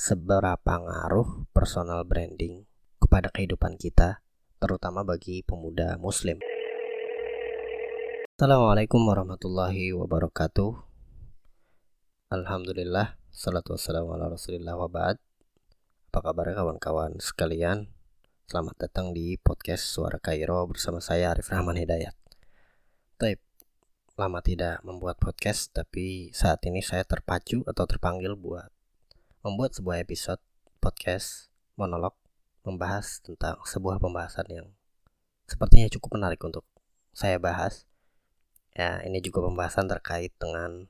seberapa ngaruh personal branding kepada kehidupan kita, terutama bagi pemuda Muslim. Assalamualaikum warahmatullahi wabarakatuh. Alhamdulillah, salatu wassalamu ala rasulillah wa ba'd. Apa kabar kawan-kawan sekalian? Selamat datang di podcast Suara Kairo bersama saya Arif Rahman Hidayat. Taib, lama tidak membuat podcast, tapi saat ini saya terpacu atau terpanggil buat membuat sebuah episode podcast monolog membahas tentang sebuah pembahasan yang sepertinya cukup menarik untuk saya bahas. Ya, ini juga pembahasan terkait dengan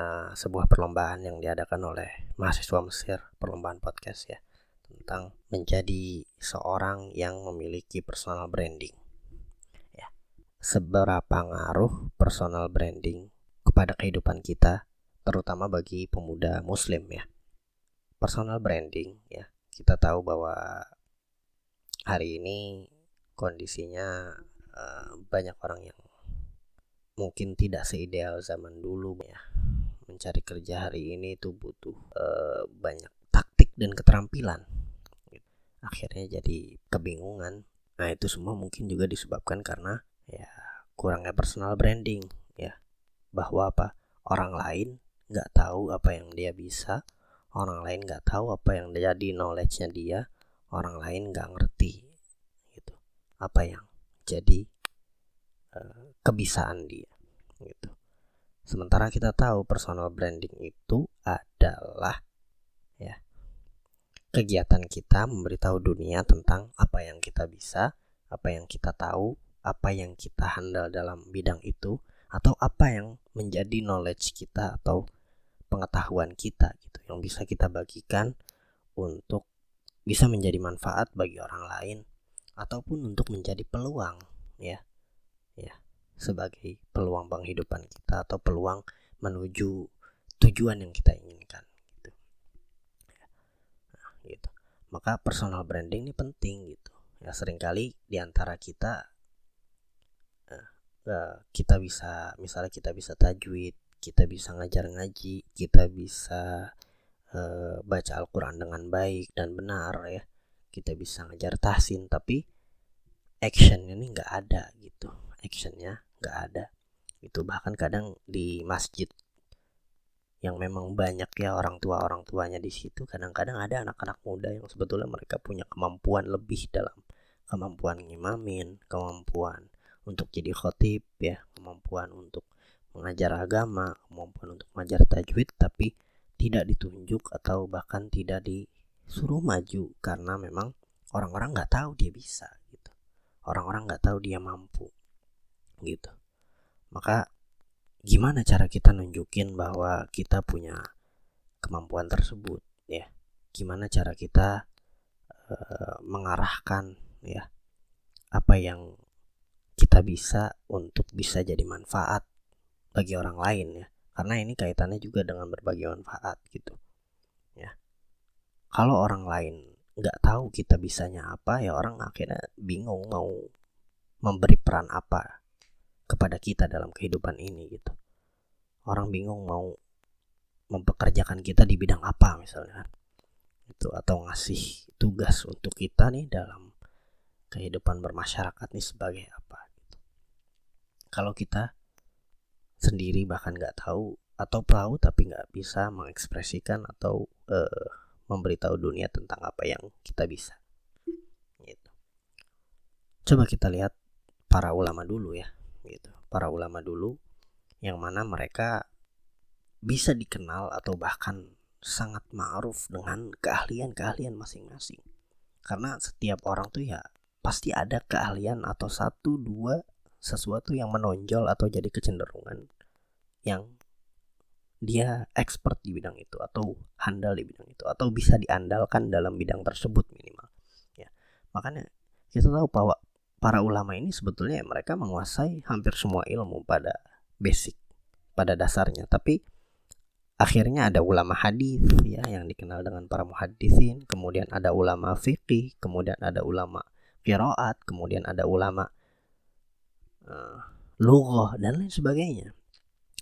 uh, sebuah perlombaan yang diadakan oleh mahasiswa Mesir, perlombaan podcast ya, tentang menjadi seorang yang memiliki personal branding. Ya, seberapa ngaruh personal branding kepada kehidupan kita, terutama bagi pemuda Muslim ya personal branding ya. Kita tahu bahwa hari ini kondisinya uh, banyak orang yang mungkin tidak seideal zaman dulu ya. Mencari kerja hari ini itu butuh uh, banyak taktik dan keterampilan. Akhirnya jadi kebingungan. Nah itu semua mungkin juga disebabkan karena ya kurangnya personal branding ya. Bahwa apa? Orang lain nggak tahu apa yang dia bisa orang lain nggak tahu apa yang jadi knowledge-nya dia orang lain nggak ngerti gitu. Apa yang jadi uh, kebisaan dia gitu. Sementara kita tahu personal branding itu adalah ya kegiatan kita memberitahu dunia tentang apa yang kita bisa apa yang kita tahu apa yang kita handal dalam bidang itu atau apa yang menjadi knowledge kita atau pengetahuan kita gitu yang bisa kita bagikan untuk bisa menjadi manfaat bagi orang lain ataupun untuk menjadi peluang ya. Ya sebagai peluang penghidupan kita atau peluang menuju tujuan yang kita inginkan gitu. Nah, gitu. Maka personal branding ini penting gitu. Ya sering kali di antara kita uh, uh, kita bisa misalnya kita bisa tajwid kita bisa ngajar ngaji, kita bisa uh, baca Al-Quran dengan baik dan benar ya, kita bisa ngajar tahsin, tapi action ini nggak ada gitu, actionnya nggak ada. Itu bahkan kadang di masjid yang memang banyak ya orang tua orang tuanya di situ kadang-kadang ada anak-anak muda yang sebetulnya mereka punya kemampuan lebih dalam kemampuan ngimamin kemampuan untuk jadi khotib ya. Kemampuan untuk mengajar agama, kemampuan untuk mengajar tajwid, tapi tidak ditunjuk atau bahkan tidak disuruh maju karena memang orang-orang nggak tahu dia bisa gitu. Orang-orang nggak tahu dia mampu gitu. Maka gimana cara kita nunjukin bahwa kita punya kemampuan tersebut ya? Gimana cara kita uh, mengarahkan ya apa yang kita bisa untuk bisa jadi manfaat bagi orang lain ya karena ini kaitannya juga dengan berbagi manfaat gitu. Ya. Kalau orang lain nggak tahu kita bisanya apa ya orang akhirnya bingung mau memberi peran apa kepada kita dalam kehidupan ini gitu. Orang bingung mau mempekerjakan kita di bidang apa misalnya. Itu atau ngasih tugas untuk kita nih dalam kehidupan bermasyarakat nih sebagai apa gitu. kalau kita sendiri bahkan nggak tahu atau tahu tapi nggak bisa mengekspresikan atau uh, memberitahu dunia tentang apa yang kita bisa. Gitu. Coba kita lihat para ulama dulu ya, gitu. Para ulama dulu yang mana mereka bisa dikenal atau bahkan sangat ma'ruf dengan keahlian-keahlian masing-masing. Karena setiap orang tuh ya pasti ada keahlian atau satu dua sesuatu yang menonjol atau jadi kecenderungan yang dia expert di bidang itu atau handal di bidang itu atau bisa diandalkan dalam bidang tersebut minimal ya makanya kita tahu bahwa para ulama ini sebetulnya mereka menguasai hampir semua ilmu pada basic pada dasarnya tapi akhirnya ada ulama hadis ya yang dikenal dengan para muhaddisin kemudian ada ulama fikih kemudian ada ulama qiraat kemudian ada ulama uh, lughah dan lain sebagainya.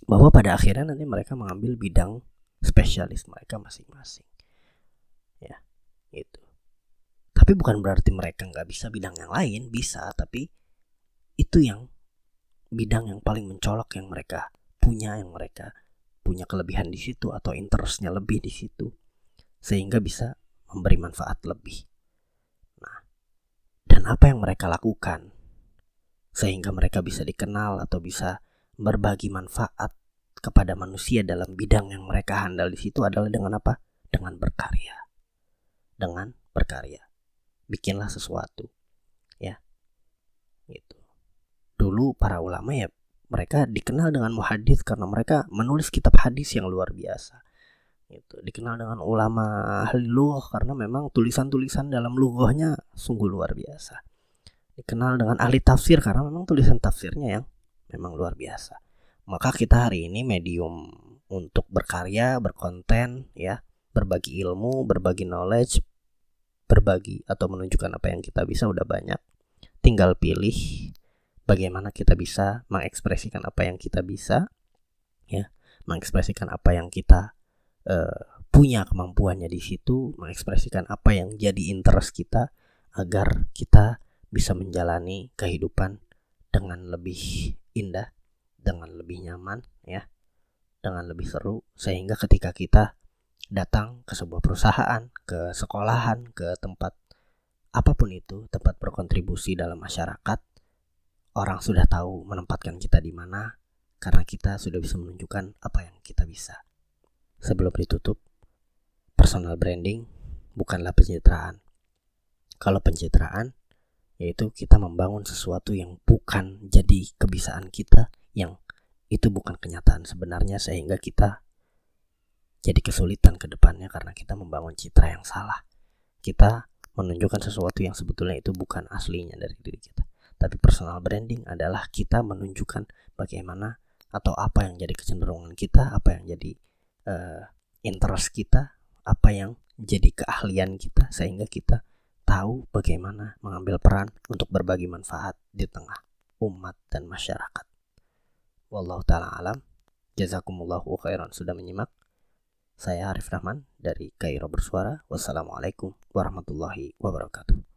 Bahwa pada akhirnya nanti mereka mengambil bidang spesialis mereka masing-masing. gitu. Tapi bukan berarti mereka nggak bisa bidang yang lain bisa tapi itu yang bidang yang paling mencolok yang mereka punya yang mereka punya kelebihan di situ atau interestnya lebih di situ. Sehingga bisa memberi manfaat lebih. Nah dan apa yang mereka lakukan? Sehingga mereka bisa dikenal atau bisa berbagi manfaat kepada manusia dalam bidang yang mereka handal di situ adalah dengan apa? Dengan berkarya. Dengan berkarya. Bikinlah sesuatu. Ya. Gitu. Dulu para ulama ya mereka dikenal dengan muhadis karena mereka menulis kitab hadis yang luar biasa. Gitu. Dikenal dengan ulama ahli lughah karena memang tulisan-tulisan dalam lughahnya sungguh luar biasa. Dikenal dengan ahli tafsir karena memang tulisan tafsirnya yang memang luar biasa. Maka kita hari ini medium untuk berkarya, berkonten, ya, berbagi ilmu, berbagi knowledge, berbagi atau menunjukkan apa yang kita bisa udah banyak. Tinggal pilih bagaimana kita bisa mengekspresikan apa yang kita bisa, ya, mengekspresikan apa yang kita uh, punya kemampuannya di situ, mengekspresikan apa yang jadi interest kita agar kita bisa menjalani kehidupan dengan lebih indah dengan lebih nyaman ya. Dengan lebih seru sehingga ketika kita datang ke sebuah perusahaan ke sekolahan ke tempat apa pun itu tempat berkontribusi dalam masyarakat orang sudah tahu menempatkan kita di mana karena kita sudah bisa menunjukkan apa yang kita bisa. Sebelum ditutup personal branding bukanlah pencitraan. Kalau pencitraan yaitu kita membangun sesuatu yang bukan jadi kebiasaan kita yang itu bukan kenyataan sebenarnya sehingga kita jadi kesulitan ke depannya karena kita membangun citra yang salah. Kita menunjukkan sesuatu yang sebetulnya itu bukan aslinya dari diri kita. Tapi personal branding adalah kita menunjukkan bagaimana atau apa yang jadi kecenderungan kita, apa yang jadi uh, interest kita, apa yang jadi keahlian kita sehingga kita tahu bagaimana mengambil peran untuk berbagi manfaat di tengah umat dan masyarakat. Wallahu taala alam. Jazakumullahu khairan sudah menyimak. Saya Arif Rahman dari Kairo Bersuara. Wassalamualaikum warahmatullahi wabarakatuh.